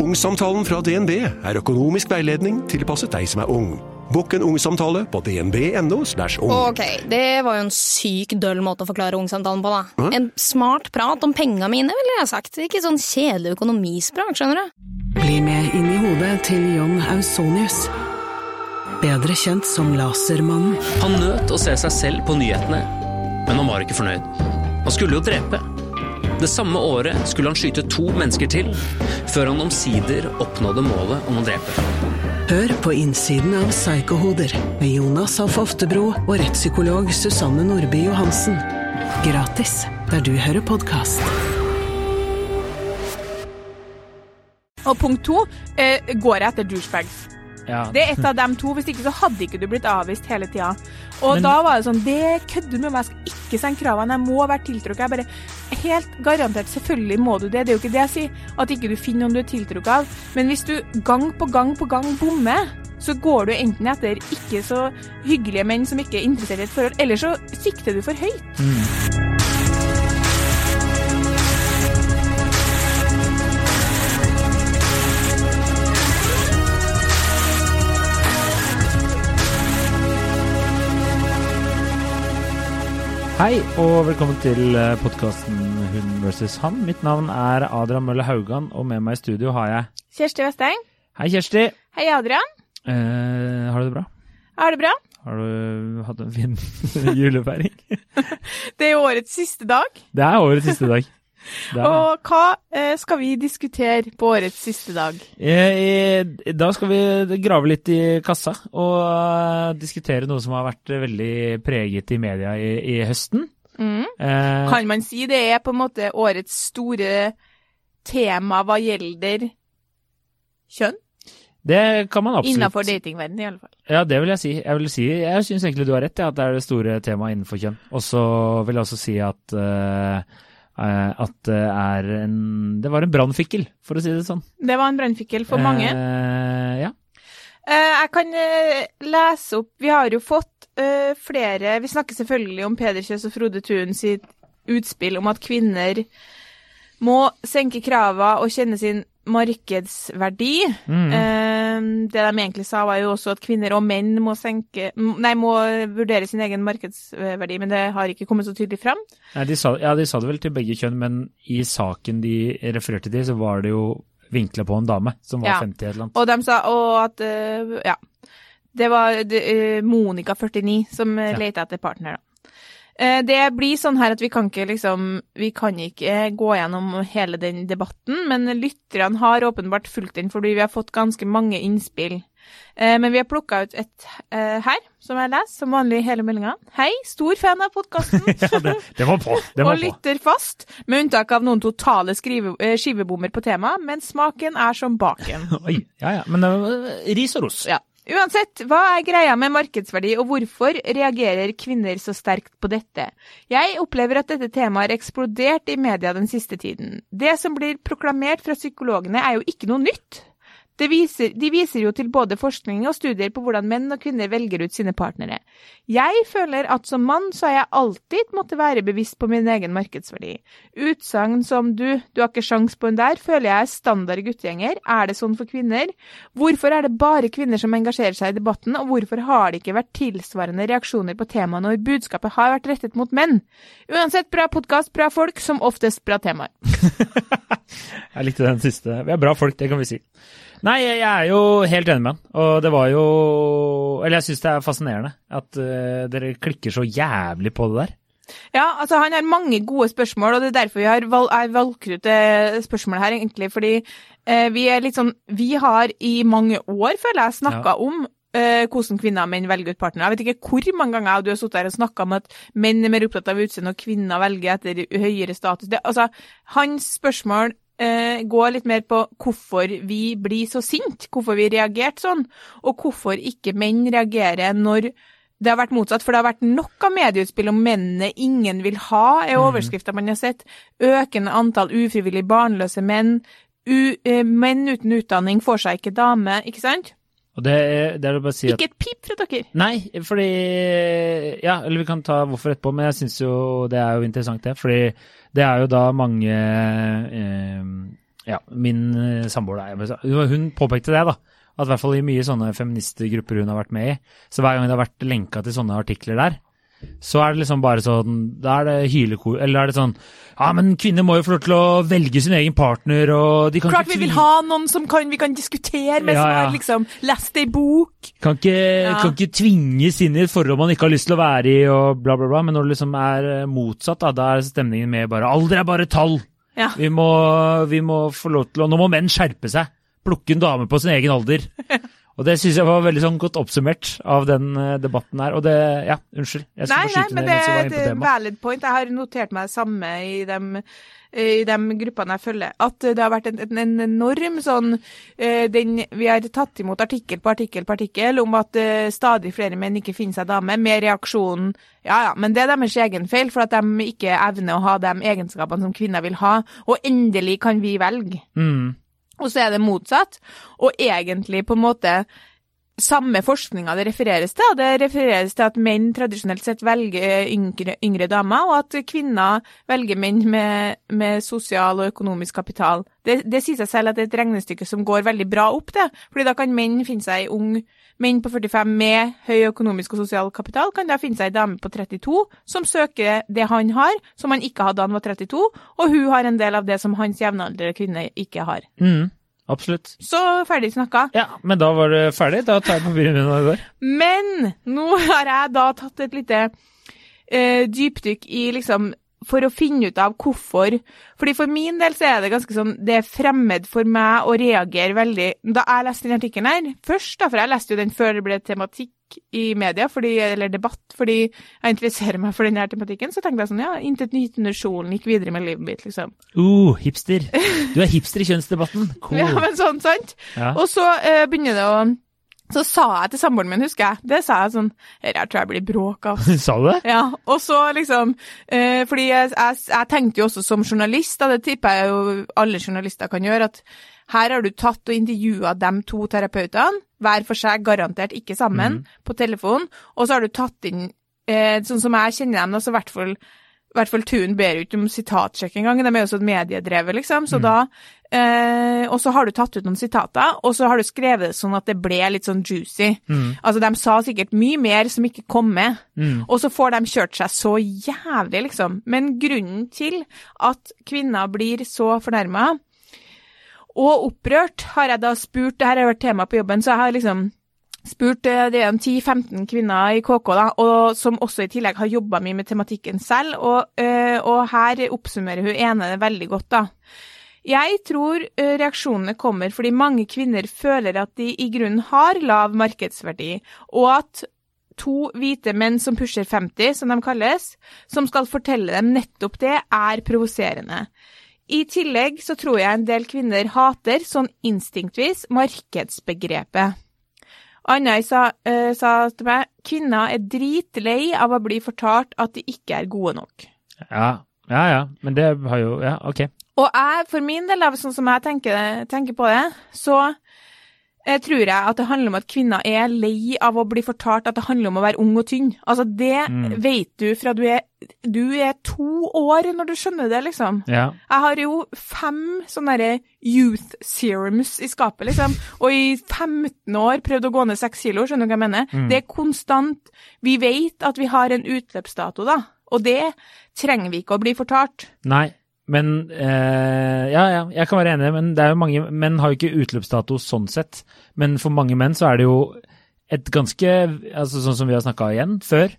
Ungsamtalen fra DNB er økonomisk veiledning tilpasset deg som er ung. Bokk en ungsamtale på dnb.no. ung. Ok, det var jo en syk døll måte å forklare ungsamtalen på, da. En smart prat om penga mine, ville jeg sagt. Ikke sånn kjedelig økonomisprat, skjønner du. Bli med inn i hodet til John Ausonius. Bedre kjent som Lasermannen. Han nøt å se seg selv på nyhetene, men han var ikke fornøyd. Han skulle jo drepe. Det samme året skulle han skyte to mennesker til, før han omsider oppnådde målet om å drepe. Hør på innsiden av Psykohoder med Jonas Alf Oftebro og rettspsykolog Susanne Nordby Johansen. Gratis der du hører podkast. Og punkt to eh, går jeg etter douchebags. Ja. Det er et av dem to. Hvis ikke så hadde ikke du blitt avvist hele tida. Og Men- da var det sånn Det kødder du med meg, jeg skal ikke sende kravene, jeg må være tiltrukket. Jeg bare Helt garantert, selvfølgelig må du det. Det er jo ikke det jeg sier, at ikke du finner noen du er tiltrukket av. Men hvis du gang på gang på gang bommer, så går du enten etter ikke så hyggelige menn som ikke er interessert i et forhold, eller så sikter du for høyt. Hei og velkommen til podkasten Hun versus han. Mitt navn er Adrian Mølle Haugan, og med meg i studio har jeg Kjersti Vesteng. Hei, Kjersti. Hei, Adrian. Eh, har du det bra? Har det bra? Har du hatt en fin julefeiring? Det er årets siste dag. Det er årets siste dag. Og hva eh, skal vi diskutere på årets siste dag? Eh, Da skal vi grave litt i kassa og eh, diskutere noe som har vært veldig preget i media i, i høsten. Mm. Eh, Kan man si det er på en måte årets store tema hva gjelder kjønn? det kan man absolutt. Innenfor datingverdenen, i alle fall. Ja, det vil jeg si. Jeg vil si, jeg syns egentlig du har rett, ja, at det er det store temaet innenfor kjønn. Og så vil jeg også si at eh, at det er en Det var en brannfikkel, for å si det sånn. Det var en brannfikkel for mange. Eh, ja. Eh, jeg kan eh, lese opp Vi har jo fått eh, flere Vi snakker selvfølgelig om Peder Kjøs og Frode Thun sitt utspill om at kvinner må senke krava og kjenne sin markedsverdi. Mm. Eh, det de egentlig sa, var jo også at kvinner og menn må senke Nei, må vurdere sin egen markedsverdi, men det har ikke kommet så tydelig fram. Nei, de sa, ja, de sa det vel til begge kjønn, men i saken de refererte til, så var det jo vinkla på en dame som var Ja. 50 eller annet. Og de sa og at uh, Ja. Det var det, eh, Monica 49 som uh, Ja. leita etter partner, da. Eh, det blir sånn her at vi kan ikke liksom Vi kan ikke gå gjennom hele den debatten, men lytterne har åpenbart fulgt den fordi vi har fått ganske mange innspill. Eh, men vi har plukka ut et eh, her, som jeg leser, som vanlig i hele meldinga. Hei, stor fan av podkasten. ja, det, det var på. Det var og lytter fast, med unntak av noen totale skrive, skivebommer på temaet, men smaken er som baken. Oi, ja, ja. Men ris og ros. Ja. Uansett, hva er greia med markedsverdi, og hvorfor reagerer kvinner så sterkt på dette? Jeg opplever at dette temaet har eksplodert i media den siste tiden. Det som blir proklamert fra psykologene er jo ikke noe nytt. Viser, de viser jo til både forskning og studier på hvordan menn og kvinner velger ut sine partnere. Jeg føler at som mann så har jeg alltid måttet være bevisst på min egen markedsverdi. Utsagn som du, du har ikke sjans på en der, føler jeg er standard guttegjenger. Er det sånn for kvinner? Hvorfor er det bare kvinner som engasjerer seg i debatten, og hvorfor har det ikke vært tilsvarende reaksjoner på temaet når budskapet har vært rettet mot menn? Uansett, bra podkast, bra folk, som oftest bra temaer. Jeg likte den siste. Vi er bra folk, det kan vi si. Nei, jeg er jo helt enig med han. Og det var jo Eller jeg syns det er fascinerende at uh, dere klikker så jævlig på det der. Ja, altså han har mange gode spørsmål, og det er derfor vi har valg, valgt ut det spørsmålet her, egentlig. Fordi uh, vi er litt sånn Vi har i mange år, føler jeg, snakka om uh, hvordan kvinner og menn velger ut partner. Jeg vet ikke hvor mange ganger du har sittet her og snakka om at menn er mer opptatt av utseende, og kvinner velger etter høyere status. Det, altså, hans spørsmål eh, går litt mer på hvorfor vi blir så sint, hvorfor vi reagerte sånn, og hvorfor ikke menn reagerer når det har vært motsatt, for det har vært nok av medieutspill om mennene ingen vil ha, er overskrifta man har sett. Økende antall ufrivillig barnløse menn. U, eh, menn uten utdanning får seg ikke dame, ikke sant? Og det, det er det bare å si at Ikke et pip fra dere. Nei, fordi Ja, eller vi kan ta hvorfor etterpå, men jeg syns jo det er jo interessant, det. Fordi det er jo da mange eh, Ja, min eh, samboer der. Hun påpekte det, da. At i hvert fall i mye sånne feministgrupper hun har vært med i, så hver gang det har vært lenka til sånne artikler der, så er det liksom bare sånn Da er det hylekor Eller er det sånn Ja, men kvinner må jo få lov til å velge sin egen partner, og de kan Klart ikke vi vil ha noen som kan, vi kan diskutere med, Ja, som ja. har liksom lest ei bok. kan ikke, Ja. kan ikke tvinges inn i et forhold man ikke har lyst til å være i, og bla, bla, bla. Men når det liksom er eh, motsatt, da, da er stemningen med bare Alder er bare tall! Ja. Vi, må, vi må få lov til å Nå må menn skjerpe seg! Plukke en dame på sin egen alder. Og det syns jeg var veldig sånn godt oppsummert av den eh, debatten her. Og det Ja, unnskyld. Jeg Nei, nei, men det var er et valid point. Jeg har notert meg det samme i de, i de gruppene jeg følger. At det har vært en, en, en enorm sånn eh, den, Vi har tatt imot artikkel på artikkel på artikkel om at eh, stadig flere menn ikke finner seg dame, med reaksjonen ja ja, men det er deres egen feil, for at de ikke evner å ha de egenskapene som kvinner vil ha. Og endelig kan vi velge. Mm. Og så er det motsatt. Og egentlig på en måte samme forskninga det refereres til. og Det refereres til at menn tradisjonelt sett velger yngre, yngre damer, og at kvinner velger menn med, med sosial og økonomisk kapital. Det, det sier seg selv at det er et regnestykke som går veldig bra opp, det. Fordi da kan menn finne seg ei ung Menn på 45 med høy økonomisk og sosial kapital kan da finne seg ei dame på 32 som søker det han har, som han ikke hadde da han var 32, og hun har en del av det som hans jevnaldrende kvinne ikke har. Mm. Absolutt. Så ferdig snakka. Ja, men da var det ferdig. Da tar jeg papiret mine og går. Men nå har jeg da tatt et lite eh, dypdykk i liksom for å finne ut av hvorfor. Fordi For min del så er det ganske sånn, det er fremmed for meg å reagere veldig Da jeg leste den artikkelen her, først da, for jeg leste jo den før det ble tematikk i media, fordi, eller debatt, fordi jeg interesserer meg for denne tematikken, så tenkte jeg sånn, ja, intet nytt under solen gikk videre med livet mitt, liksom. Uh, hipster. Du er hipster i kjønnsdebatten. Cool. Ja, men sånn, sant? Ja. Og så uh, begynner det å Så sa jeg til samboeren min, husker jeg, det sa jeg sånn Dette tror jeg blir bråk av. Sa du det? Ja, og så liksom eh, Fordi jeg, jeg, jeg tenkte jo også som journalist, da, det tipper jeg jo alle journalister kan gjøre, at her har du tatt og intervjua de to terapeutene, hver for seg, garantert ikke sammen, på telefon, og så har du tatt inn eh, Sånn som jeg kjenner dem, altså så i hvert fall i hvert fall Tun ber jo ikke om sitatsjekk engang, de er jo så mediedrevet, liksom. Så da eh, Og så har du tatt ut noen sitater, og så har du skrevet det sånn at det ble litt sånn juicy. Altså, de sa sikkert mye mer som ikke kom med. Og så får de kjørt seg så jævlig, liksom. Men grunnen til at kvinner blir så fornærma og opprørt, har jeg da spurt Det her har vært tema på jobben, så jeg har liksom spurt det er en 10-15 kvinner i KK, da, og som også i tillegg har jobba mye med tematikken selv, og, eh, og her oppsummerer hun ene det veldig godt, da. Jeg tror eh, reaksjonene kommer fordi mange kvinner føler at de i grunnen har lav markedsverdi, og at to hvite menn som pusher 50, som de kalles, som skal fortelle dem nettopp det, er provoserende. I tillegg så tror jeg en del kvinner hater, sånn instinktvis, markedsbegrepet. Anna sa, uh, sa til meg kvinner er dritlei av å bli fortalt at de ikke er gode nok. Ja, ja. ja. Men det har jo Ja, ok. Og jeg, for min del, av sånn som jeg tenker, tenker på det, så jeg tror jeg at det handler om at kvinner er lei av å bli fortalt at det handler om å være ung og tynn. Altså, det vet du fra du er, du er to år når du skjønner det, liksom. Ja. Jeg har jo fem sånne youth serums i skapet, liksom. Og i 15 år prøvd å gå ned seks kilo, skjønner du hva jeg mener? Det er konstant. Vi vet at vi har en utløpsdato, da. Og det trenger vi ikke å bli fortalt. Nei, men eh, Ja, ja, jeg kan være enig, men det er jo mange Menn har jo ikke utløpsdato sånn sett. Men for mange menn så er det jo et ganske altså Sånn som vi har snakka igjen før.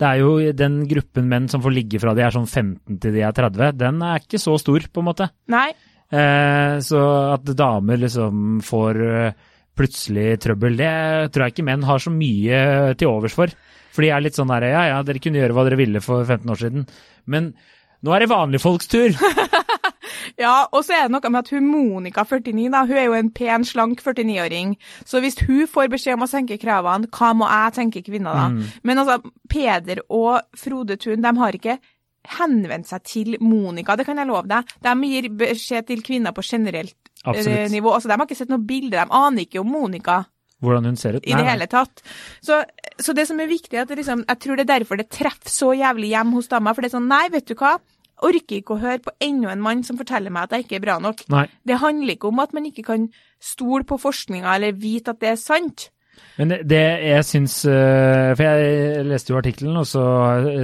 Det er jo den gruppen menn som får ligge fra de er sånn 15 til de er 30, den er ikke så stor, på en måte. Nei. Eh, så at damer liksom får eh, plutselig trøbbel, det tror jeg ikke menn har så mye til overs for. For de er litt sånn der, ja ja, dere kunne gjøre hva dere ville for 15 år siden. Men nå er det vanlige folks tur. Ja, og så er det noe med at hun Monica 49, da, hun er jo en pen, slank 49-åring. Så hvis hun får beskjed om å senke kravene, hva må jeg tenke kvinner da? Men altså, Peder og Frode Thun, de har ikke henvendt seg til Monica, det kan jeg love deg. De gir beskjed til kvinner på generelt eh, Absolutt. nivå. Altså, de har ikke sett noe bilde, de aner ikke om Monica. Hvordan hun ser ut. i det hele tatt. Så, så det som er viktig, er at liksom, jeg tror det er derfor det treffer så jævlig hjem hos damer. For det er sånn, nei, vet du hva? Orker ikke å høre på enda en mann som forteller meg at jeg ikke er bra nok. Nei. Det handler ikke om at man ikke kan stole på forskninga eller vite at det er sant. Men det, det jeg syns eh, For jeg leste jo artikkelen, og så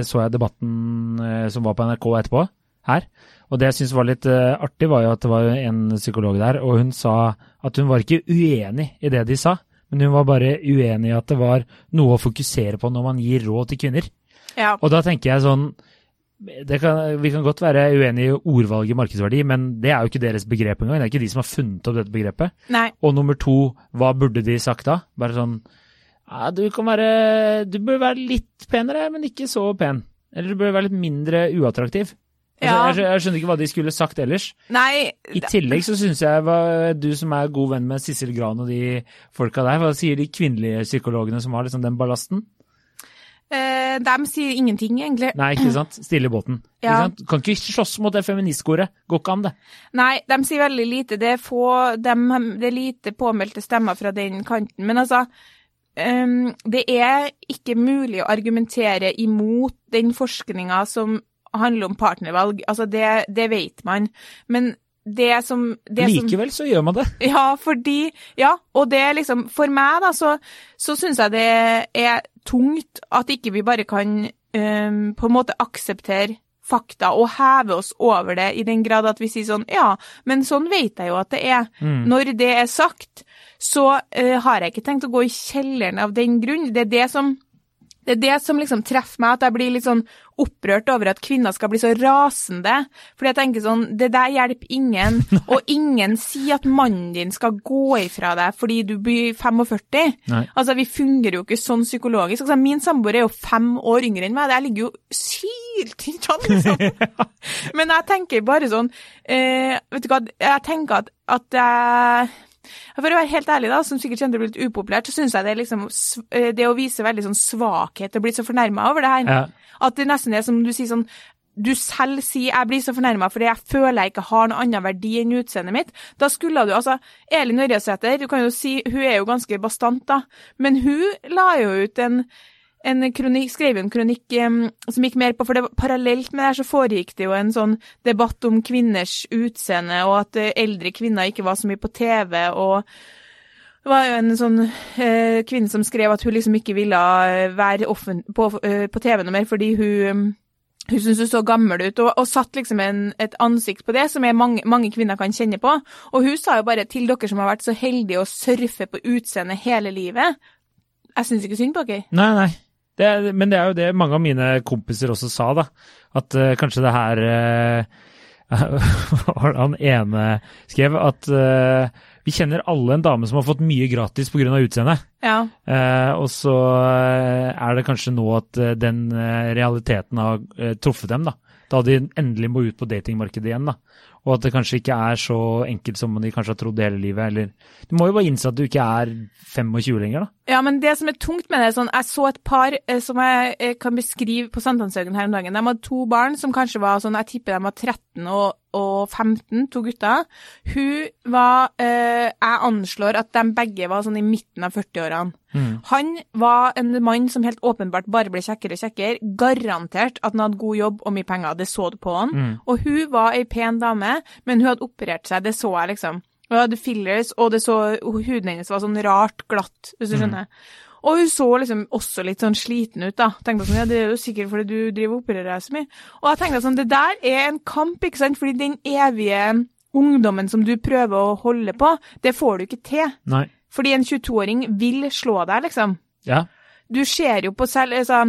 så jeg debatten eh, som var på NRK etterpå, her. Og det jeg syns var litt eh, artig, var jo at det var en psykolog der, og hun sa at hun var ikke uenig i det de sa, men hun var bare uenig i at det var noe å fokusere på når man gir råd til kvinner. Ja. Og da tenker jeg sånn kan, Vi kan godt være uenige i ordvalget markedsverdi, men det er jo ikke deres begrep engang. Det er ikke de som har funnet opp dette begrepet. Nei. Og nummer to, hva burde de sagt da? Bare sånn ja, du kan være Du bør være litt penere, men ikke så pen. Eller du bør være litt mindre uattraktiv. Altså, Ja. jeg, skjønner, jeg skjønner ikke hva de skulle sagt ellers. Nei, I tillegg så syns jeg hva- du som er god venn med Sissel Gran og de folka der, hva sier de kvinnelige psykologene som har liksom den ballasten? Eh, de sier ingenting, egentlig. Nei, ikke sant? Stille i båten. Ikke Ja. sant? Kan ikke slåss mot det feministkoret. Går ikke an, det. Nei, de sier veldig lite. Det er få de, Det er lite påmeldte stemmer fra den kanten. Men altså um, Det er ikke mulig å argumentere imot den forskninga som handler om partnervalg. Altså, det, det vet man. Men det som det som, Likevel så gjør man det. Ja, fordi Ja, og det er liksom For meg, da, så, så syns jeg det er tungt at ikke vi bare kan um, på en måte akseptere fakta og heve oss over det i den grad at vi sier sånn Ja, men sånn vet jeg jo at det er. Når det er sagt, så uh, har jeg ikke tenkt å gå i kjelleren av den grunn. Det er det som det er det som liksom treffer meg, at jeg blir litt sånn opprørt over at kvinner skal bli så rasende. Fordi jeg tenker sånn, det der hjelper ingen, og ingen sier at mannen din skal gå ifra deg fordi du blir 45. Nei. Altså, vi fungerer jo ikke sånn psykologisk. Altså, min samboer er jo fem år yngre enn meg, jeg ligger jo syltynt an, liksom. Men jeg tenker bare sånn, eh, vet du hva, jeg tenker at, at jeg for å være helt ærlig, da, som sikkert kjenner å bli litt upopulært, så syns jeg det er liksom eh, det å vise veldig sånn svakhet og bli så fornærma over det her. Ja. At det nesten er som du sier sånn du selv sier 'jeg blir så fornærma fordi jeg føler jeg ikke har noen annen verdi enn utseendet mitt'. Da skulle du altså Elin Ørjasæter, du kan jo si hun er jo ganske bastant, da, men hun la jo ut en en kronikk, skrev en kronikk um, som gikk mer på For det parallelt med det her så foregikk det jo en sånn debatt om kvinners utseende, og at uh, eldre kvinner ikke var så mye på TV, og det var jo en sånn uh, kvinne som skrev at hun liksom ikke ville eh, være på, uh, på TV noe mer fordi hun um, hun syntes hun så gammel ut, og, og satt liksom en, et ansikt på det, som mange, mange kvinner kan kjenne på. Og hun sa jo bare til dere som har vært så heldige å surfe på utseendet hele livet Jeg syns ikke synd på dere. Nei, nei. Det er, men det er jo det mange av mine kompiser også sa, da. At uh, kanskje det her eh, Han ene skrev at eh, vi kjenner alle en dame som har fått mye gratis pga. utseendet. Ja. Eh, og så er det kanskje nå at den realiteten har truffet dem, da. Da de endelig må ut på datingmarkedet igjen, da. Og at det kanskje ikke er så enkelt som de kanskje har trodd hele livet, eller Du må jo bare innse at du ikke er 25 lenger, da. Ja, men det som er tungt med det, er sånn, jeg så et par eh, som jeg eh, kan beskrive på Sankthanshaugen her om dagen. De hadde to barn som kanskje var sånn, jeg tipper de var 13 og, og 15, to gutter. Hun var, eh, jeg anslår at de begge var sånn i midten av 40-årene. Han var en mann som helt åpenbart bare ble kjekkere og kjekkere. Garantert at han hadde god jobb og mye penger, det så du på han. Og hun var ei pen dame, men hun hadde operert seg, det så jeg liksom. Hun hadde fillers, og det så, huden hennes var sånn rart glatt, hvis du skjønner. Og hun så liksom også litt sånn sliten ut, da. Tenkte sånn, ja, det er jo sikkert fordi du driver og opererer deg så mye. Og jeg tenkte sånn, det der er en kamp, ikke sant, fordi den evige ungdommen som du prøver å holde på, det får du ikke til. Nei. Fordi en 22-åring vil slå deg, liksom. Ja. Du ser jo på selv, altså,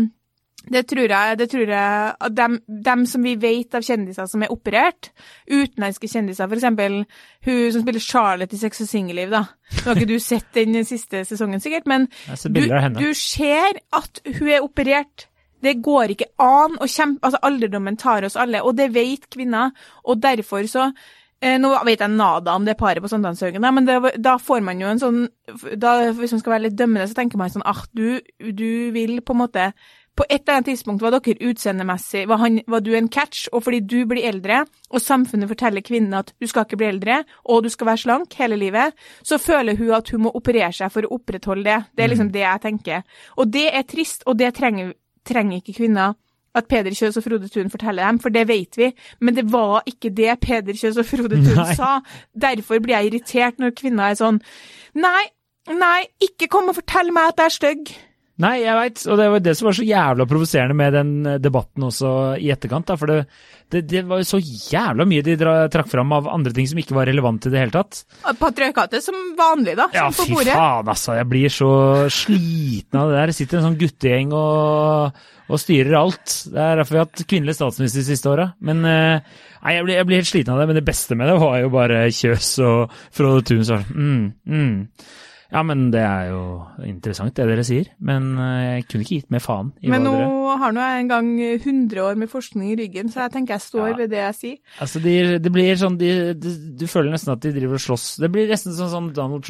det tror jeg, det tror jeg at dem, dem som vi vet av kjendiser som er operert, utenlandske kjendiser, for eksempel hun som spiller Charlotte i Sex og singelliv, da. Nå har ikke du sett den siste sesongen sikkert, men du, du ser at hun er operert. Det går ikke an å kjempe Altså, alderdommen tar oss alle, og det vet kvinner, og derfor så eh, Nå vet jeg nada om det paret på Sandalshaugen, da, men det, da får man jo en sånn da, Hvis man skal være litt dømmende, så tenker man sånn ah, du, du vil på en måte på et eller annet tidspunkt var dere utseendemessig var, han, var du en catch, og fordi du blir eldre, og samfunnet forteller kvinnen at du skal ikke bli eldre, og du skal være slank hele livet, så føler hun at hun må operere seg for å opprettholde det. Det er liksom det jeg tenker. Og det er trist, og det trenger, trenger ikke kvinner. at Peder Kjøs og Frode Thun forteller dem, for det vet vi. Men det var ikke det Peder Kjøs og Frode Thun Nei. sa. Derfor blir jeg irritert når kvinner er sånn Nei, nei, ikke kom og fortell meg at jeg er stygg. Nei, jeg veit, og det var det som var så jævla provoserende med den eh, debatten også i etterkant. da, For det, det, det var jo så jævla mye de dra, trakk fram av andre ting som ikke var relevant i det hele tatt. Patriarkatet som vanlig, da. Ja, som på fy faen, altså. Jeg blir så sliten av det der. Det sitter en sånn guttegjeng og, og styrer alt. Det er derfor vi har hatt kvinnelig statsminister de siste åra. Men eh, nei, jeg blir, jeg blir helt sliten av det. Men det beste med det var jo bare Kjøs og Frode Thun sånn mm, mm. Ja, men det er jo interessant det dere sier. Men eh, jeg kunne ikke gitt mer faen i Men hva nå dere har nå jeg en gang 100 år med forskning i ryggen, så jeg tenker jeg står Ja. ved det jeg sier. Altså, de, det blir sånn de, de, Du føler nesten at de driver og slåss. Det blir nesten sånn sånn Donald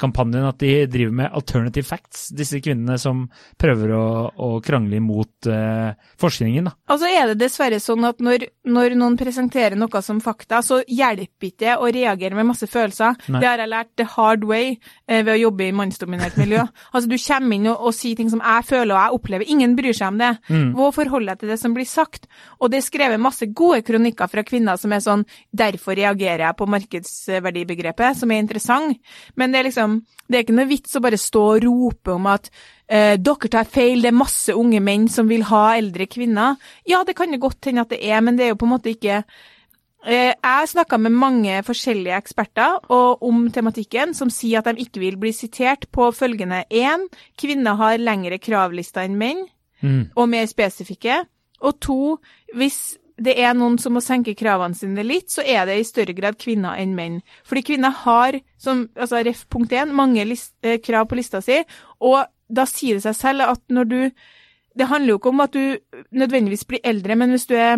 Trump-kampanjen, at de driver med alternative facts, disse kvinnene som prøver å, å krangle imot eh, forskningen. da. Altså er det dessverre sånn at når, når noen presenterer noe som fakta, så hjelper ikke det å reagere med masse følelser. Nei. Det har jeg lært the hard way eh, ved å jobbe i mannsdominert miljø. altså du kommer inn og, og sier ting som jeg føler og jeg opplever. Ingen bryr seg om det. Hva forholder jeg til det som blir sagt? Og det er skrevet masse gode kronikker fra kvinner som er sånn derfor reagerer jeg på markedsverdibegrepet, som er interessant. Men det er liksom, det er ikke noe vits å bare stå og rope om at eh, dere tar feil, det er masse unge menn som vil ha eldre kvinner. Ja, det kan jo godt hende at det er, men det er jo på en måte ikke Eh, Jeg har snakka med mange forskjellige eksperter og, om tematikken, som sier at de ikke vil bli sitert på følgende én, kvinner har lengre kravlister enn menn, Mm. og mer spesifikke. Og to, hvis det er noen som må senke kravene sine litt, så er det i større grad kvinner enn menn. Fordi kvinner har, som altså ref punkt én, mange list, eh, krav på lista si, og da sier det seg selv at når du Det handler jo ikke om at du nødvendigvis blir eldre, men hvis du er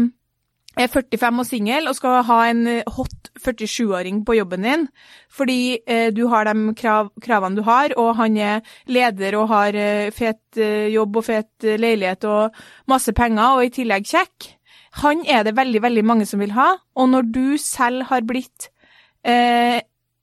er 45 og singel og skal ha en eh, hot 47-åring på jobben din, fordi eh, du har de krav, kravene du har, og han er leder og har eh, fet eh, jobb og fet eh, leilighet og masse penger, og i tillegg kjekk. Han er det veldig, veldig mange som vil ha, og når du selv har blitt eh,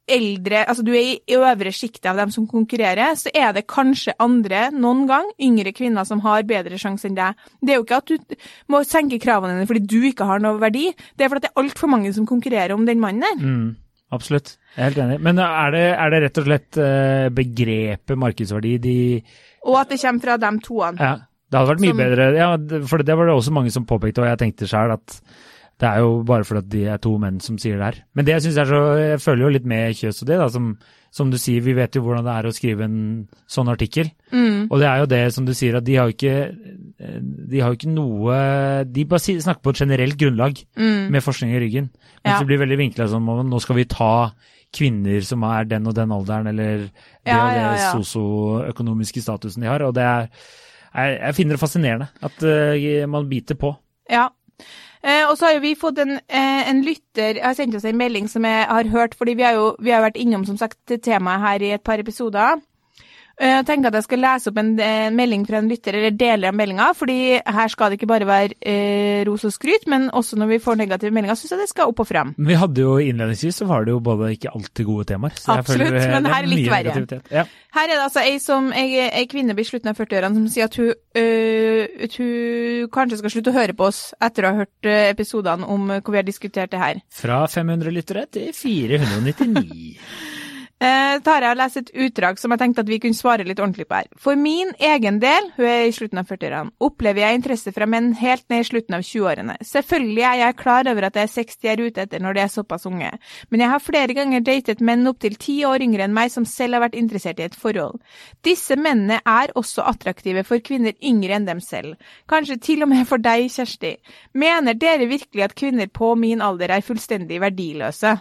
eldre, altså du er i øvre sjiktet av dem som konkurrerer, så er det kanskje andre, noen gang, yngre kvinner som har bedre sjanse enn deg. Det er jo ikke at du må senke kravene dine fordi du ikke har noe verdi, det er fordi det er altfor mange som konkurrerer om den mannen der. Mm, absolutt. Jeg er helt enig. Men er det, er det rett og slett eh, begrepet markedsverdi de Og at det kommer fra de toene. Ja, det hadde vært mye Som- bedre. Ja, for det var det også mange som påpekte, og jeg tenkte sjøl at det er jo bare fordi at de er to menn som sier det her. Men det jeg syns er så Jeg føler jo litt med Kjøs og det, da. Som, som du sier, vi vet jo hvordan det er å skrive en sånn artikkel. Mm. Og det er jo det som du sier, at de har jo ikke De har jo ikke noe De bare snakker på et generelt grunnlag Mm. med forskning i ryggen. Mens Ja. det blir veldig vinkla som om nå skal vi ta kvinner som er den og den alderen, eller det Ja, og det ja. sosioøkonomiske statusen de har. Og det er Jeg, jeg finner det fascinerende at uh, man biter på. Ja. Eh, og så har jo vi fått en, eh, en lytter har sendt oss en melding som jeg har hørt, fordi vi har jo vi har vært innom som sagt temaet her i et par episoder. Eh, Jeg tenker at jeg skal lese opp en eh, melding fra en lytter, eller deler av meldinga, fordi her skal det ikke bare være eh, ros og skryt, men også når vi får negative meldinger, syns jeg det skal opp og frem. Men vi hadde jo innledningsvis så var det jo både ikke alltid gode temaer. Absolutt, føler, eh, men her er litt verre. Ja. Her er det altså ei, som, ei, ei kvinne i slutten av 40-årene som sier at hun, øh, at hun kanskje skal slutte å høre på oss etter å ha hørt øh, episodene om hvor vi har diskutert det her. Fra 500 lyttere til 499. Eh, Tara har lest et utdrag som jeg tenkte at vi kunne svare litt ordentlig på her. For min egen del, hun er i slutten av 40-årene, opplever jeg interesse fra menn helt ned i slutten av 20-årene. Selvfølgelig er jeg klar over at det er 60 jeg er ute etter når de er såpass unge, men jeg har flere ganger datet menn opptil ti år yngre enn meg som selv har vært interessert i et forhold. Disse mennene er også attraktive for kvinner yngre enn dem selv. Kanskje til og med for deg, Kjersti. Mener dere virkelig at kvinner på min alder er fullstendig verdiløse?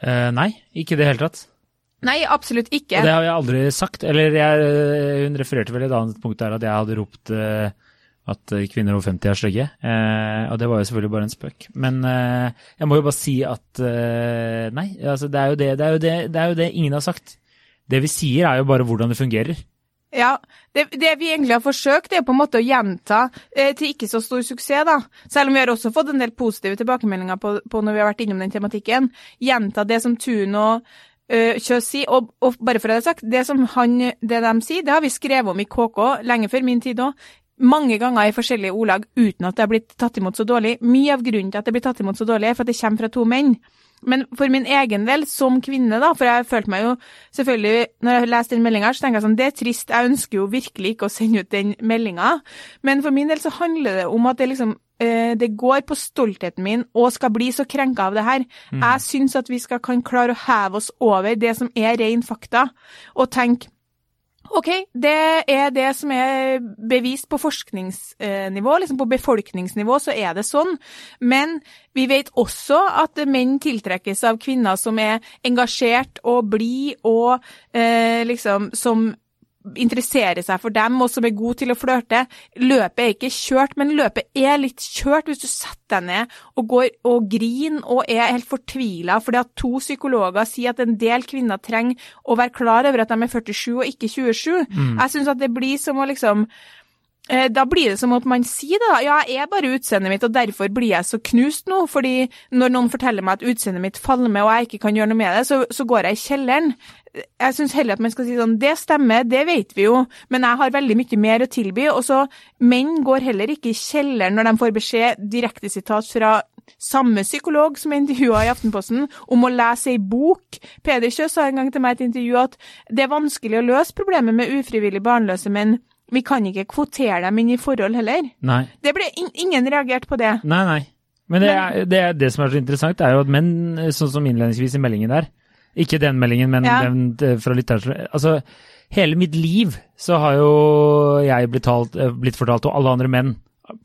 Eh, nei, ikke i det hele tatt. Nei, absolutt ikke. Og det har jeg aldri sagt. Eller jeg, eh, hun refererte vel et annet punkt der at jeg hadde ropt uh, at kvinner over 50 er stygge. Uh, og det var jo selvfølgelig bare en spøk. Men uh, jeg må jo bare si at nei, altså det er, jo det, det, er jo det, det er jo det ingen har sagt. Det vi sier er jo bare hvordan det fungerer. Ja, det, det vi egentlig har forsøkt, er på en måte å gjenta eh, til ikke så stor suksess, da. Selv om vi har også fått en del positive tilbakemeldinger på, på når vi har vært innom den tematikken. Gjenta det som Tun og uh, Kjøs sier. Og, og bare for å ha det sagt, det som han, det de sier, det har vi skrevet om i KK lenge før min tid òg. mange ganger i forskjellige ordlag uten at det har blitt tatt imot så dårlig. Mye av grunnen til at det blir tatt imot så dårlig, er for at det kommer fra to menn. Men for min egen del, som kvinne, da, for jeg følte meg jo selvfølgelig Når jeg leste den meldinga, så tenker jeg sånn Det er trist, jeg ønsker jo virkelig ikke å sende ut den meldinga. Men for min del så handler det om at det liksom eh, det går på stoltheten min og skal bli så krenka av det her. Mm. Jeg syns at vi skal kan klare å heve oss over det som er ren fakta, og tenke OK, det er det som er bevist på forskningsnivå, liksom på befolkningsnivå så er det sånn. Men vi vet også at menn tiltrekkes av kvinner som er engasjert og blid og eh, liksom som interesserer seg for dem, og som er god til å flørte. Løpet er ikke kjørt, men løpet er litt kjørt hvis du setter deg ned og går og griner og er helt fortvila fordi at to psykologer sier at en del kvinner trenger å være klar over at de er 47 og ikke 27. Mm. Jeg syns at det blir som å liksom da blir det som at man sier det, da. Ja, jeg er bare utseendet mitt, og derfor blir jeg så knust nå. Fordi når noen forteller meg at utseendet mitt faller med, og jeg ikke kan gjøre noe med det, så, så går jeg i kjelleren jeg syns heller at man skal si sånn Det stemmer, det vet vi jo, men jeg har veldig mye mer å tilby. Og så Menn går heller ikke i kjelleren når de får beskjed, direkte sitat fra samme psykolog som er intervjua i Aftenposten, om å lese ei bok. Peder Kjøs sa en gang til meg i et intervju at det er vanskelig å løse problemet med ufrivillig barnløse menn. Vi kan ikke kvotere dem inn i forhold heller. Nei. Det ble ingen reagert på det. Nei, nei. Men det, er, det, er det som er så interessant, er jo at menn, sånn som innledningsvis i meldingen der, ikke den meldingen, men ja. den eh, fra lytteren. Altså, hele mitt liv så har jo jeg blitt, talt, eh, blitt, fortalt, og alle andre menn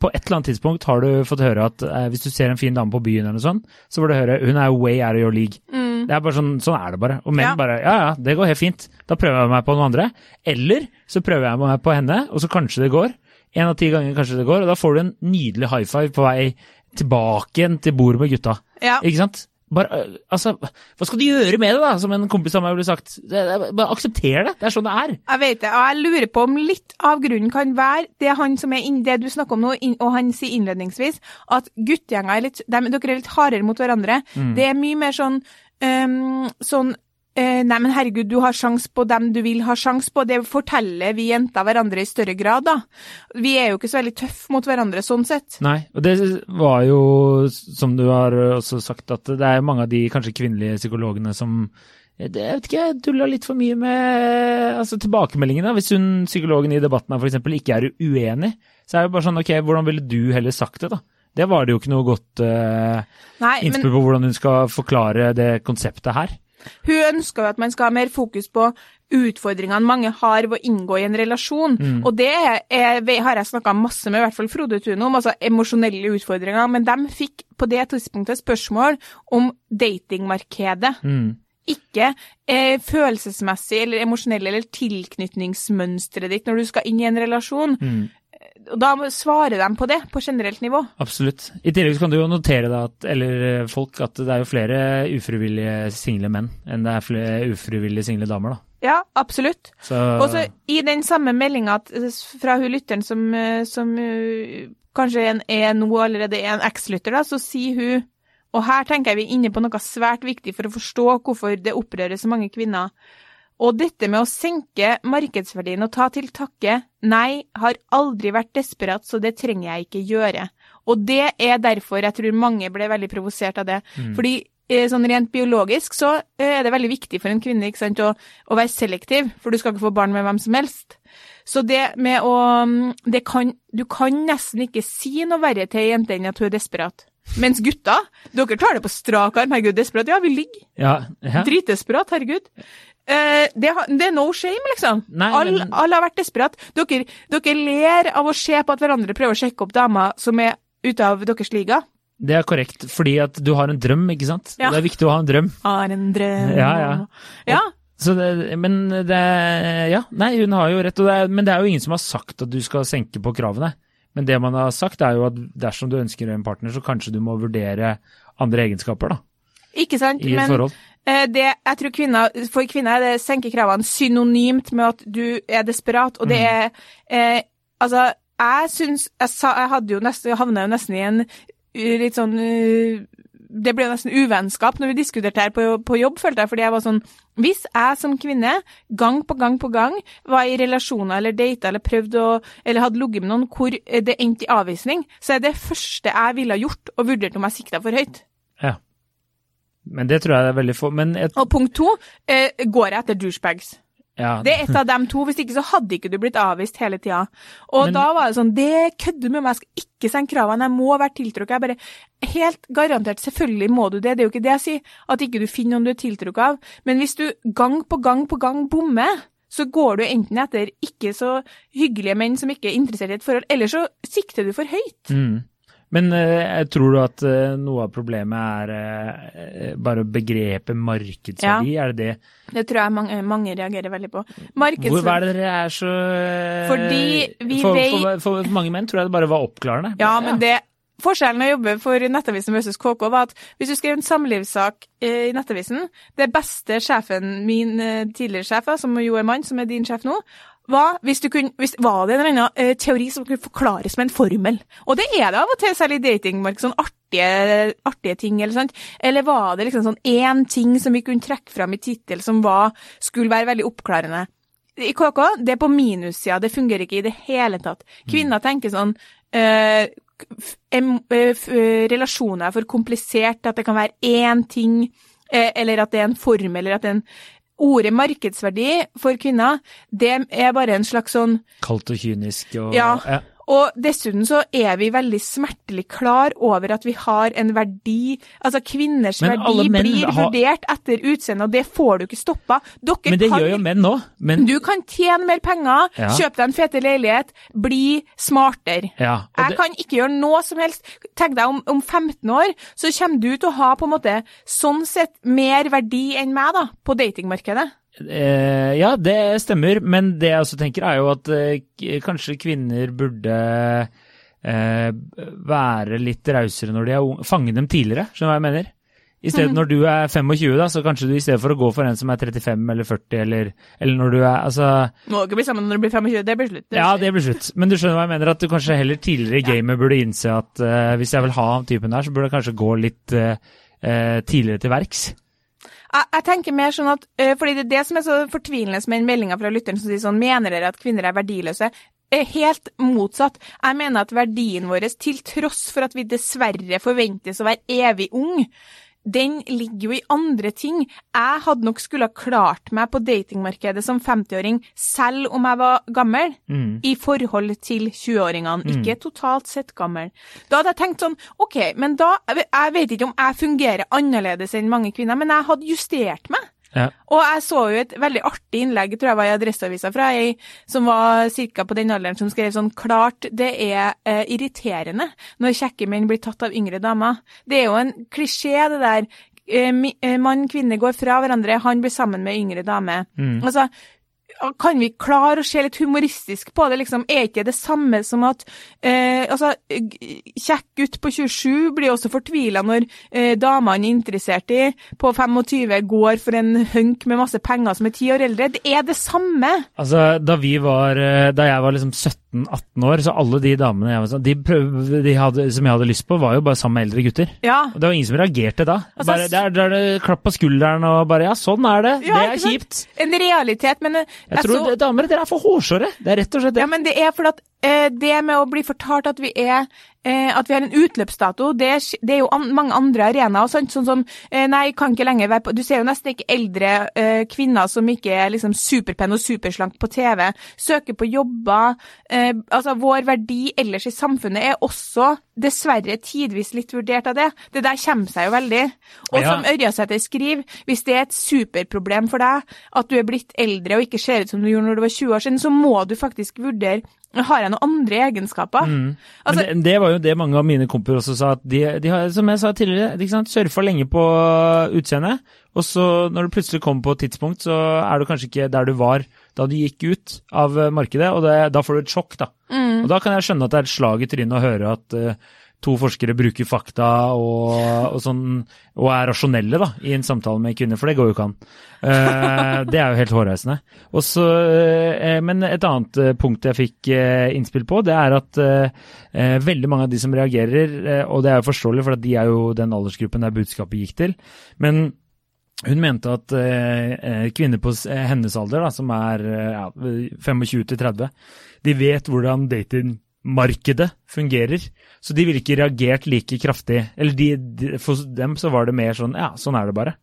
På et eller annet tidspunkt har du fått høre at eh, hvis du ser en fin dame på byen, eller noe sånt, så får du høre hun er way out of your league. Mm. Det er bare sånn, sånn er det bare. Og menn ja. bare ja ja, det går helt fint. Da prøver jeg meg på noen andre. Eller så prøver jeg meg på henne, og så kanskje det går. En av ti ganger kanskje det går, og da får du en nydelig high five på vei tilbake igjen til bordet med gutta. Ja. Ikke sant? Bare, altså, hva skal du gjøre med det, da, som en kompis av meg ville sagt? Bare aksepter det. Det er sånn det er. Jeg vet det, og jeg lurer på om litt av grunnen kan være det han som er inn, det du snakker om nå, og han sier innledningsvis, at guttegjenger er litt de, Dere er litt hardere mot hverandre. Mm. Det er mye mer sånn um, sånn Eh, nei, men herregud, du har sjans på dem du vil ha sjans på. Det forteller vi jenter hverandre i større grad, da. Vi er jo ikke så veldig tøffe mot hverandre sånn sett. Nei, og det var jo, som du har også sagt, at det er mange av de kanskje kvinnelige psykologene som jeg vet ikke, tulla litt for mye med altså, tilbakemeldingene. Hvis hun, psykologen i debatten her f.eks. ikke er uenig, så er det bare sånn ok, hvordan ville du heller sagt det, da? Det var det jo ikke noe godt uh, innspill på hvordan hun skal forklare det konseptet her. Hun ønsker jo at man skal ha mer fokus på utfordringene mange har ved å inngå i en relasjon. Mm. Og det er, har jeg snakka masse med i hvert fall Frode Tune om, altså emosjonelle utfordringer. Men de fikk på det tidspunktet spørsmål om datingmarkedet. Mm. Ikke eh, følelsesmessig eller emosjonell eller tilknytningsmønsteret ditt når du skal inn i en relasjon. Mm. Og da svarer de på det, på generelt nivå. Absolutt. I tillegg kan du jo notere da at, eller eh, folk, at det er jo flere ufrivillige single menn enn det er flere ufrivillige single damer, da. Ja, absolutt. Så... Og så i den samme meldinga fra hun lytteren som, eh, som eh, kanskje er, er nå allerede er en eks-lytter, da, så sier hun og her tenker jeg vi er inne på noe svært viktig for å forstå hvorfor det opprører så mange kvinner. Og dette med å senke markedsverdien og ta til takke, nei, har aldri vært desperat, så det trenger jeg ikke gjøre. Og det er derfor jeg tror mange ble veldig provosert av det. Mm. Fordi eh, sånn rent biologisk så eh, er det veldig viktig for en kvinne ikke sant, å, å, være selektiv, for du skal ikke få barn med hvem som helst. Så det med å mm, det kan, Du kan nesten ikke si noe verre til ei jente enn at hun er desperat. Mens gutta, dere tar det på strak arm. Herregud, desperat. Ja, vi ligger. Ja, ja. Dritdesperat, herregud. Uh, det, det, er no shame, liksom. Nei, alle, men... alle, har vært desperate. Dere, dere, ler av å se på at hverandre prøver å sjekke opp damer som er ute av deres liga. Det er korrekt, fordi at du har en drøm, ikke sant? Ja. Det er viktig å ha en drøm. Har en drøm. Ja, ja. ja. Det, men det Ja, nei, hun har jo rett, det er, men det er jo ingen som har sagt at du skal senke på kravene. Men det man har sagt, er jo at dersom du ønsker en partner, så kanskje du må vurdere andre egenskaper, da. Ikke sant, I et men forhold. Eh, det, jeg tror kvinner, For kvinner er det senke synonymt med at du er desperat, og det mm. er eh, Altså, jeg syns jeg, jeg, hadde jo nesten, havna jo nesten i en litt sånn det ble nesten uvennskap når vi diskuterte her på, på jobb, følte jeg. Fordi jeg var sånn Hvis jeg som kvinne gang på gang på gang var i relasjoner eller data eller prøvde å Eller hadde ligget med noen hvor det endte i avvisning, så er det første jeg ville gjort, og vurdert om jeg sikta for høyt. Men det tror jeg er veldig få. Men et, Og punkt to, eh, går jeg etter douchebags. ja, Det er et av dem to, hvis ikke så hadde ikke du blitt avvist hele tida. Og Men- da var det sånn, det kødder med meg, jeg skal ikke senke kravene, jeg må være tiltrukket. Jeg bare, helt garantert, selvfølgelig må du det, det er jo ikke det jeg sier, at ikke du finner noen du er tiltrukket av. Men hvis du gang på gang på gang bommer, så går du enten etter ikke så hyggelige menn som ikke er interessert i et forhold, eller så sikter du for høyt. Mm. Men jeg tror du at eh, noe av problemet er eh, bare begrepet markedsverdi? Er det det? Det tror jeg mange, mange reagerer veldig på. Hvor, Markedsverdi. hva er det dere er så eh, Fordi vi for, for, for, for mange menn tror jeg det bare var oppklarende. Ja, men det Forskjellen å jobbe for Nettavisen versus KK var at hvis du skrev en samlivssak eh, i Nettavisen Det beste sjefen, min eh, tidligere sjef, som jo er mann, som er din sjef nå, var hvis du kunne, hvis, var det en eller annen uh, teori som kunne forklares med en formel. Og det er det av og til, særlig i datingmarkedet, sånn artige, artige ting, eller sant? Eller var det liksom sånn én ting som vi kunne trekke fram i tittel som var, skulle være veldig oppklarende? I KK, det er på minussida, det fungerer ikke i det hele tatt. Kvinner tenker sånn eh, Relasjoner er for komplisert, at det kan være én ting, uh, eller at det er en form, eller at det er en Ordet markedsverdi for kvinner, det er bare en slags sånn Kaldt og kynisk og Ja. Og dessuten så er vi veldig smertelig klar over at vi har en verdi Altså kvinners verdi blir har- vurdert etter utseende, og det får du ikke stoppa. Dere Men det kan gjør jo menn nå. Men, du kan tjene mer penger, Ja. kjøpe deg en fete leilighet, bli smartere. ja, det... Jeg kan ikke gjøre noe som helst. Tenk deg om, om 15 år, så kommer du til å ha på en måte sånn sett mer verdi enn meg da, på datingmarkedet. eh, ja, det stemmer. Men det jeg også tenker er jo at eh, kanskje kvinner burde eh, være litt rausere når de er unge. Fange dem tidligere, skjønner du hva jeg mener? I stedet mm. når du er 25, da, så kanskje du i stedet for å gå for en som er 35 eller 40, eller, eller når du er Altså Må ikke bli sammen når du blir 25, det blir slutt. Ja, det blir slutt. Men du skjønner hva jeg mener, at du kanskje heller tidligere i gamet burde innse at uh, hvis jeg vil ha han typen der, så burde jeg kanskje gå litt uh, uh, tidligere til verks. Jeg, jeg tenker mer sånn at, fordi det er det som er så fortvilende med den meldinga fra lytteren som sier sånn, mener dere at kvinner er verdiløse? Er helt motsatt. Jeg mener at verdien vår, til tross for at vi dessverre forventes å være evig ung, den ligger jo i andre ting. Jeg hadde nok skulle ha klart meg på datingmarkedet som 50-åring, selv om jeg var gammel, Mm. i forhold til 20-åringene. Ikke totalt sett gammel. Da hadde jeg tenkt sånn, ok, men da, jeg vet ikke om jeg fungerer annerledes enn mange kvinner, men jeg hadde justert meg. Ja. Og jeg så jo et veldig artig innlegg, tror jeg var i Adresseavisa fra ei som var ca. på den alderen, som skrev sånn klart det er eh, irriterende når kjekke menn blir tatt av yngre damer. Det er jo en klisjé, det der. Eh, eh, Mann, kvinne går fra hverandre, han blir sammen med yngre dame. Mm. Altså, kan vi klare å se litt humoristisk på det, liksom? Er ikke det samme som at eh, altså, kjekk gutt på 27 blir også fortvila når eh, dama han er interessert i, på 25 går for en hunk med masse penger som er ti år eldre? Det er det samme! Altså, da vi var eh, Da jeg var liksom 17-18 år, så alle de damene jeg var sånn, de prøv, de hadde, som jeg hadde lyst på, var jo bare sammen med eldre gutter. Ja. Og det var ingen som reagerte da. Altså, bare, der, der, er klapp på skulderen og bare Ja, sånn er det. Ja, det er kjipt. En realitet, men eh, Jeg tror så- damer, dere er for hårsåre. Det er rett og slett det. Ja, men det er fordi at det med å bli fortalt at vi er eh, at vi har en utløpsdato, det er, det jo an, mange andre arenaer. Sånn som eh, Nei, kan ikke lenger være på Du ser jo nesten ikke eldre eh, kvinner som ikke er liksom superpenne og superslank på TV, søker på jobber. Eh, altså, vår verdi ellers i samfunnet er også dessverre tidvis litt vurdert av det. Det der kommer seg jo veldig. Og Ja. som Ørjasæter skriver, hvis det er et superproblem for deg at du er blitt eldre og ikke ser ut som du gjorde når du var 20 år siden, så må du faktisk vurdere har jeg noen andre egenskaper. Altså, Men det, det var jo det mange av mine kompiser også sa, de, de har, som jeg sa tidligere, ikke sant, surfa lenge på utseendet, og så når du plutselig kommer på et tidspunkt, så er du kanskje ikke der du var da du gikk ut av markedet, og det, da får du et sjokk, da. Og da kan jeg skjønne at det er et slag i trynet å høre at eh, to forskere bruker fakta og, og, sånn, og er rasjonelle da, i en samtale med kvinner, for det går jo ikke an. Uh, det er jo helt hårreisende. Uh, men et annet uh, punkt jeg fikk innspill på, det er at veldig mange av de som reagerer, og det er jo forståelig, for de er jo den aldersgruppen der budskapet gikk til, men hun mente at kvinner på hennes alder, da, som er ja, 25 til 30, de vet hvordan dating markedet fungerer. Så de ville ikke reagert like kraftig. Eller de, de, for dem så var det mer sånn ja, sånn er det bare.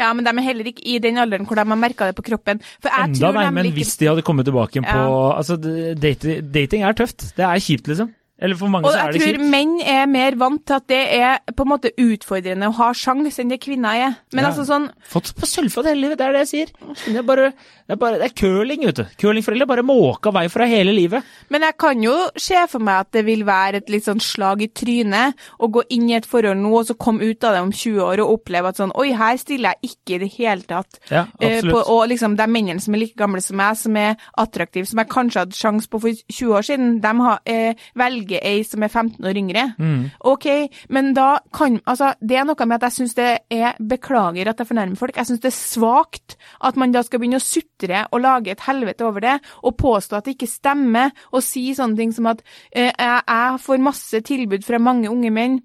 Ja, men de er heller ikke i den alderen hvor de har merka det på kroppen. Enda nei, men ikke... hvis de hadde kommet tilbake ja. på Altså, dating, dating er tøft. Det er kjipt, liksom. Eller for mange og så er det kjipt. Jeg tror menn er mer vant til at det er på en måte utfordrende å ha sjans enn det kvinner er. Men ja. altså sånn Fått på sølvfat hele livet, det er det jeg sier. Det er bare, det er, bare, det er curling, vet du. Curlingforeldre bare måka vei fra hele livet. Men jeg kan jo se for meg at det vil være et litt sånn slag i trynet å gå inn i et forhold nå og så komme ut av det om 20 år og oppleve at sånn Oi, her stiller jeg ikke i det hele tatt. Ja, eh, absolutt. Uh, på, og liksom de mennene som er like gamle som meg, som er attraktive, som jeg kanskje hadde sjans på for 20 år siden, de har, uh, velger ei som er 15 år yngre. Mm. OK, men da kan Altså, det er noe med at jeg syns det er Beklager at jeg fornærmer folk. Jeg syns det er svakt at man da skal begynne å sutre og lage et helvete over det, og påstå at det ikke stemmer, og si sånne ting som at eh, jeg får masse tilbud fra mange unge menn.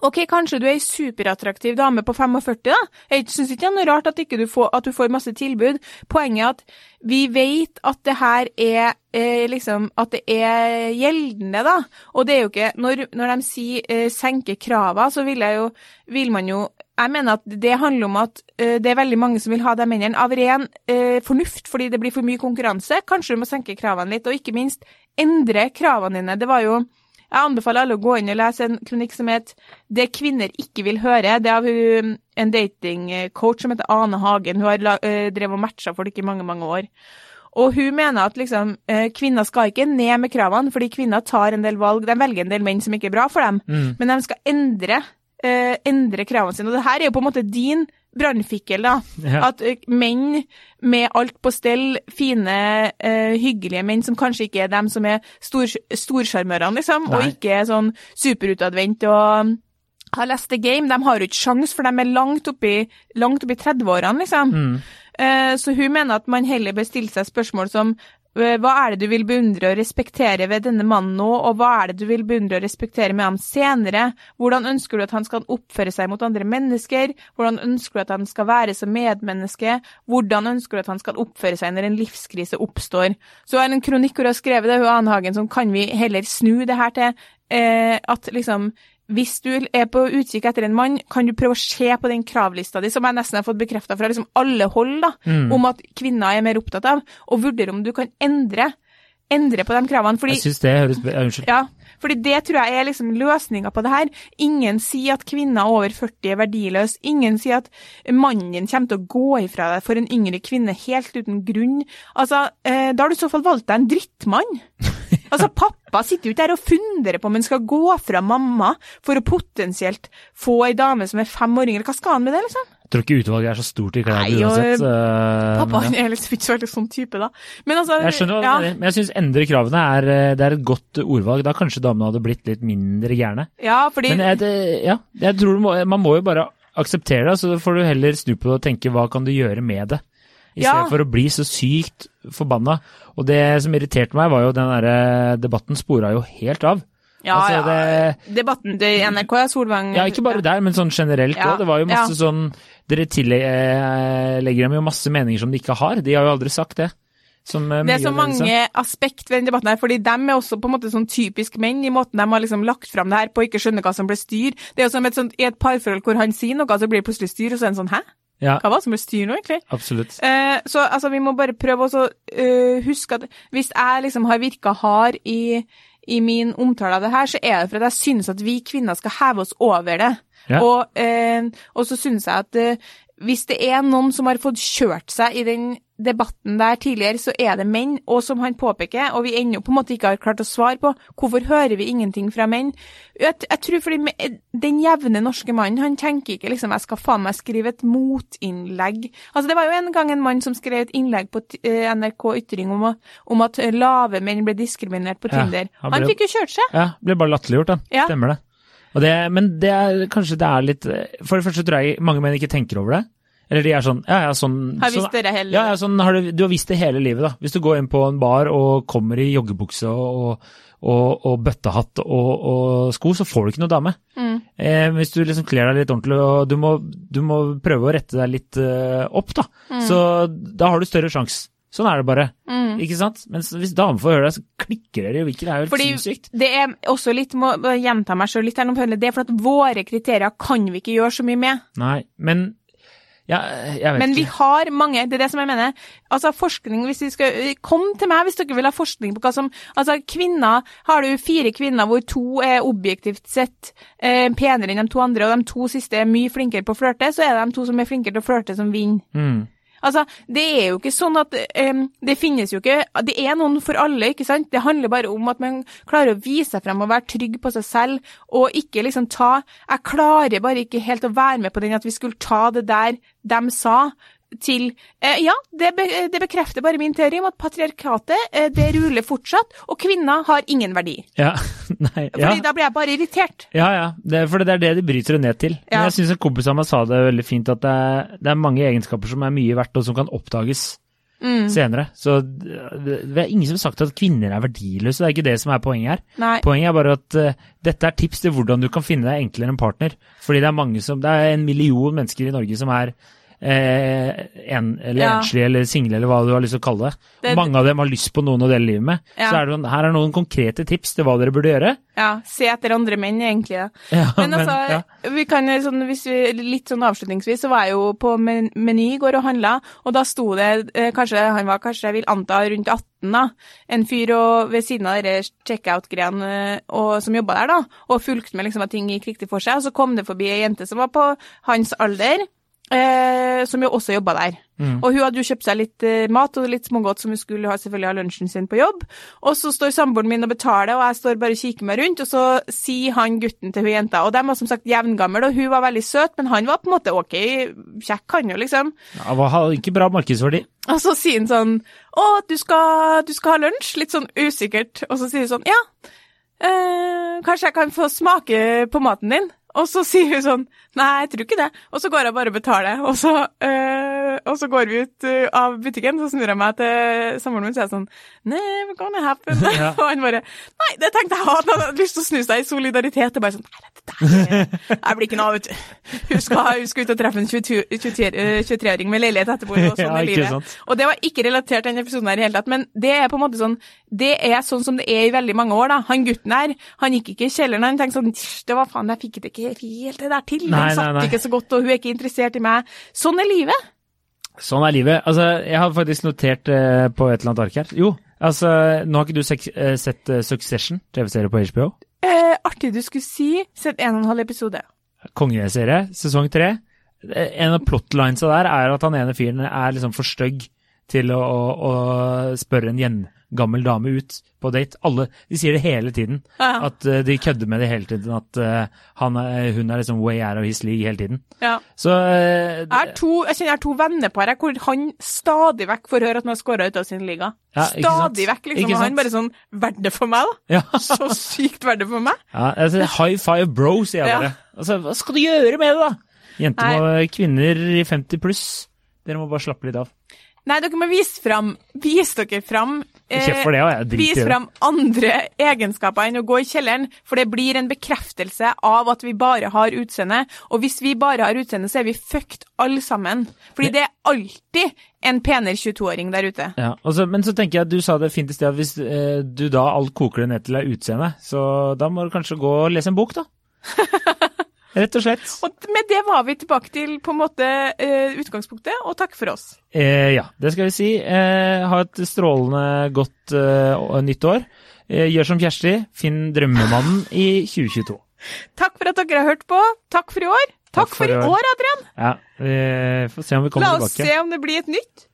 Ok, kanskje du er ei superattraktiv dame på 45, da. Jeg syns ikke det er noe rart at, du får, at, du får, masse tilbud. Poenget er at vi vet at det her er eh, liksom At det er gjeldende, da. Og det er jo ikke Når, når de sier eh, senke krava, så vil, jo, vil, man jo Jeg mener at det handler om at uh, det er veldig mange som vil ha de mennene av ren uh, fornuft, fordi det blir for mye konkurranse. Kanskje du må senke kravene litt, og ikke minst endre kravene dine. Det var jo jeg anbefaler alle å gå inn og lese en kronikk som het 'Det kvinner ikke vil høre'. Det er av en datingcoach som heter Ane Hagen. Hun har eh, drevet og matcha folk i mange, mange år. Og hun mener at liksom, eh, kvinner skal ikke ned med kravene, fordi kvinner tar en del valg. De velger en del menn som ikke er bra for dem, mm. men de skal endre, eh, endre kravene sine. Og det her er jo på en måte din brannfikkel, da. Ja. At uh, menn med alt på stell, fine, uh, hyggelige menn som kanskje ikke er dem som er storsjarmørene, liksom, Nei. og ikke er sånn superutadvendt og har lest the game, de har jo ikke sjans, for de er langt oppi, langt oppi 30-årene, liksom. Mm. Uh, så hun mener at man heller bør stille seg spørsmål som Eh, hva er det du vil beundre og respektere ved denne mannen nå, og hva er det du vil beundre og respektere med ham senere? Hvordan ønsker du at han skal oppføre seg mot andre mennesker? Hvordan ønsker du at han skal være som medmenneske? Hvordan ønsker du at han skal oppføre seg når en livskrise oppstår? Så er det en kronikk hvor hun har skrevet det, hun Anhagen, som kan vi heller snu det her til eh, at liksom hvis du er på utkikk etter en mann, kan du prøve å se på den kravlista di, som jeg nesten har fått bekrefta fra liksom alle hold, da, mm. om at kvinner er mer opptatt av, og vurdere om du kan endre, endre på de kravene. Fordi, jeg syns det høres Unnskyld. Ja, fordi det tror jeg er liksom løsninga på det her. Ingen sier at kvinner over 40 er verdiløse. Ingen sier at mannen din kommer til å gå ifra deg for en yngre kvinne helt uten grunn. Altså, eh, da har du i så fall valgt deg en drittmann. Altså, pappa sitter jo ikke der og funderer på om han skal gå fra mamma for å potensielt få ei dame som er fem år yngre. Hva skal han med det, liksom? Jeg tror ikke utvalget er så stort i klær uansett. Uh, pappa ja. er liksom ikke så veldig sånn type, da. Men altså, jeg skjønner, ja. men jeg syns endre kravene er, eh, det er et godt ordvalg. Da kanskje damene hadde blitt litt mindre gærne. Ja, fordi... Men jeg, det, ja, jeg tror må, man må jo bare akseptere det, så får du heller snu på det og tenke hva kan du gjøre med det i ja. å bli så sykt forbanna. Og det som irriterte meg, var jo den derre debatten spora jo helt av. Ja, altså, ja. Det, debatten til NRK Solvang Ja, ikke bare der, men sånn generelt òg. Ja, det var jo masse ja. sånn Dere tillegger dem jo masse meninger som de ikke har. De har jo aldri sagt det. Som, eh, det er så mange aspekt ved den debatten her, fordi de er også på en måte sånn typisk menn i måten de har liksom lagt fram det her på, ikke skjønne hva som blir styr. Det er jo som et sånt, i et parforhold hvor han sier noe, så blir det plutselig styr, og så er det sånn hæ? Ja. Hva var det som ble styr nå, egentlig? Absolutt. Eh, så altså, vi må bare prøve å uh, huske at hvis jeg liksom har virka hard i, i, min omtale av det her, så er det for at jeg synes at vi kvinner skal heve oss over det. Ja. Og, eh, og, så synes jeg at uh, hvis det er noen som har fått kjørt seg i den debatten der tidligere, så er det menn, og som han påpeker, og vi ennå på en måte ikke har klart å svare på, hvorfor hører vi ingenting fra menn? Jeg, jeg tror fordi den jevne norske mannen, han tenker ikke liksom jeg skal faen meg skrive et motinnlegg. Altså det var jo en gang en mann som skrev et innlegg på eh, NRK Ytring om, om at eh, lave menn ble diskriminert på Ja, Tinder. han han ble- fikk jo kjørt seg. Ja, ble bare latterliggjort, da. Ja. Stemmer det. Og det. Men det er kanskje det er litt For det første tror jeg mange menn ikke tenker over det. Eller de er sånn Ja, ja, sånn Har sånn, hele Ja, ja, sånn har du, du har visst det hele livet, da. Hvis du går inn på en bar og kommer i joggebukse og, og, og bøttehatt og, og sko, så får du ikke noe dame. Mm. Eh, hvis du liksom kler deg litt ordentlig, og du må, du må prøve å rette deg litt uh, opp, da. Mm. Så da har du større sjanse. Sånn er det bare. Ikke sant? Men hvis damer får høre det, så klikker dere jo ikke. Det er jo helt Fordi sinnssykt. det er også litt, må gjenta meg sjøl litt her det er for at våre kriterier kan vi ikke gjøre så mye med. Nei, men ja, jeg vet Men vi ikke. har mange, det er det som jeg mener. Altså forskning, hvis vi skal, Kom til meg hvis dere vil ha forskning på hva som Altså kvinner, har du fire kvinner hvor to er objektivt sett eh, penere enn de to andre, og de to siste er mye flinkere på å flørte, så er det de to som er flinkere til å flørte, som vinner. Mm. Altså, det er jo ikke sånn at um, Det finnes jo ikke Det er noen for alle, ikke sant? Det handler bare om at man klarer å vise seg frem og være trygg på seg selv, og ikke liksom ta Jeg klarer bare ikke helt å være med på den at vi skulle ta det der de sa, til eh, Ja, det, be, det bekrefter bare min teori om at patriarkatet, eh, det ruler fortsatt, og kvinner har ingen verdi. Ja, nei, ja. Fordi da blir jeg bare irritert. Ja, ja, det, for det er det de bryter det ned til. Men jeg syns en kompis av meg sa det veldig fint, at det er, det er mange egenskaper som er mye verdt, og som kan oppdages Mm. senere. Så det, det er ingen som har sagt at kvinner er verdiløse, det er ikke det som er poenget her. Nei. Poenget er bare at uh, dette er tips til hvordan du kan finne deg enklere en partner. Fordi det er mange som, det er en million mennesker i Norge som er eh, en, eller Ja. enslige eller single, eller hva du har lyst til å kalle det. Det- Mange av dem har lyst på noen å dele livet med. Ja. Så er det, her er noen konkrete tips til hva dere burde gjøre. Ja, se etter andre menn, egentlig. Ja. Ja, Men altså, vi kan, sånn, hvis vi, litt sånn avslutningsvis, så var jeg jo på Men- Meny i går og handla, og da sto det eh, kanskje, han var kanskje, jeg vil anta, rundt 18 da, en fyr og, ved siden av de checkout-greiene eh, som jobba der da, og fulgte med liksom at ting gikk riktig for seg, og så kom det forbi ei jente som var på hans alder, eh, som jo også jobba der. Og hun hadde jo kjøpt seg litt eh, mat og litt smågodt som hun skulle ha selvfølgelig ha lunsjen sin på jobb. Og så står samboeren min og betaler, og jeg står bare og kikker meg rundt, og så sier han gutten til hun jenta, og de var som sagt jevngammel, og hun var veldig søt, men han var på en måte ok, kjekk han jo liksom. Ja, var ikke bra markedsverdi. Og så sier han sånn, å, du skal, du skal ha lunsj, litt sånn usikkert, og så sier hun sånn, ja, eh, kanskje jeg kan få smake på maten din? Og så sier hun sånn, nei, jeg tror ikke det. Og så går jeg bare og betaler, og så, øh, og så går vi ut eh, av butikken, så snur jeg meg til samboeren min, og sier sånn, never gonna happen. Ja. og han bare, nei, det tenkte jeg, han hadde lyst til å snu seg i solidaritet, og bare sånn, nei, det der, jeg blir ikke noe, vet du. Hun skal, hun skal ut og treffe en 23 eh, 23-åring med leilighet etterpå, og sånn Ja, er livet. sant. Og det var ikke relatert til denne episoden her i hele tatt, men det er på en måte sånn, det er sånn som det er i veldig mange år da. Han gutten her, han gikk ikke i kjelleren, han tenkte sånn, det var faen, jeg fikk det ikke helt det der til, Nei, den satt ikke så godt, og hun er ikke interessert i meg. Sånn er livet. Sånn er livet. Altså, jeg har faktisk notert eh, på et eller annet ark her. Jo, altså, nå har ikke du eh, sett eh, Succession, TV-serie på HBO? Eh, artig du skulle si, sett en og en halv episode. Kongeserie, sesong tre. Eh, En av plotlinesa der er at han ene fyren er liksom for stygg til å, å, å spørre en gjengammel dame ut på date. Alle, De sier det hele tiden. Ja. At uh, de kødder med det hele tiden. At uh, han er, hun er liksom way out of his league hele tiden. Ja. Så eh, Jeg, to, jeg kjenner jeg har to vennepar hvor han stadig vekk får høre at han har skåra ut av sin liga. Ja, stadig vekk, liksom. Han bare sånn Verdt det for meg, da? ja. Så sykt verdt det for meg. Ja, altså, high five bro, sier jeg Ja. bare. Altså, hva skal du gjøre med det, da? Jenter og kvinner i 50 pluss, dere må bare slappe litt av. Nei, dere må vise fram Vis dere fram eh, det, Vis fram andre egenskaper enn å gå i kjelleren, for det blir en bekreftelse av at vi bare har utseende. Og hvis vi bare har utseende, så er vi fucked alle sammen. Fordi det er alltid en penere 22-åring der ute. Ja, og men så tenker jeg at du sa det fint i sted, at hvis eh, du da alt koker det ned til er utseende, så da må du kanskje gå og lese en bok, da. Rett og slett. Og med det var vi tilbake til på en måte eh, utgangspunktet, og takk for oss. Eh, ja, det skal vi si. Eh, ha et strålende godt eh, nytt år. Eh, gjør som Kjersti, finn drømmemannen i 2022. Takk for at dere har hørt på. Takk for i år. Takk for i år, Adrian! Ja, vi får se om vi kommer tilbake. La oss tilbake. se om det blir et nytt.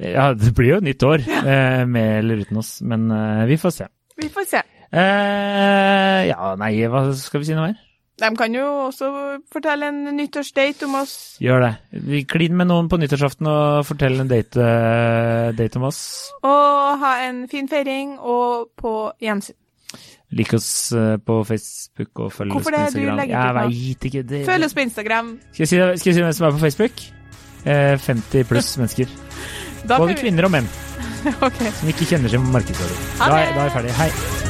Ja, det blir jo et nytt år, ja. med eller uten oss, men eh, vi får se. Vi får se. Eh, ja, nei, hva skal vi si noe mer? De kan jo også fortelle en nyttårsdate om oss. Gjør det. Vi Klin med noen på nyttårsaften og fortell en date, eh, date om oss. Og ha en fin feiring, og på gjensyn. Lik oss eh, på Facebook og følg oss på Instagram. Hvorfor det? Du legger ut Jeg veit ikke. Det, Følg oss på Instagram. Skal jeg, si, skal jeg si hvem som er på Facebook? Eh, 50 pluss mennesker. Både kvinner og menn okay. som ikke kjenner seg markedsfører. Da, da er jeg ferdig. Hei.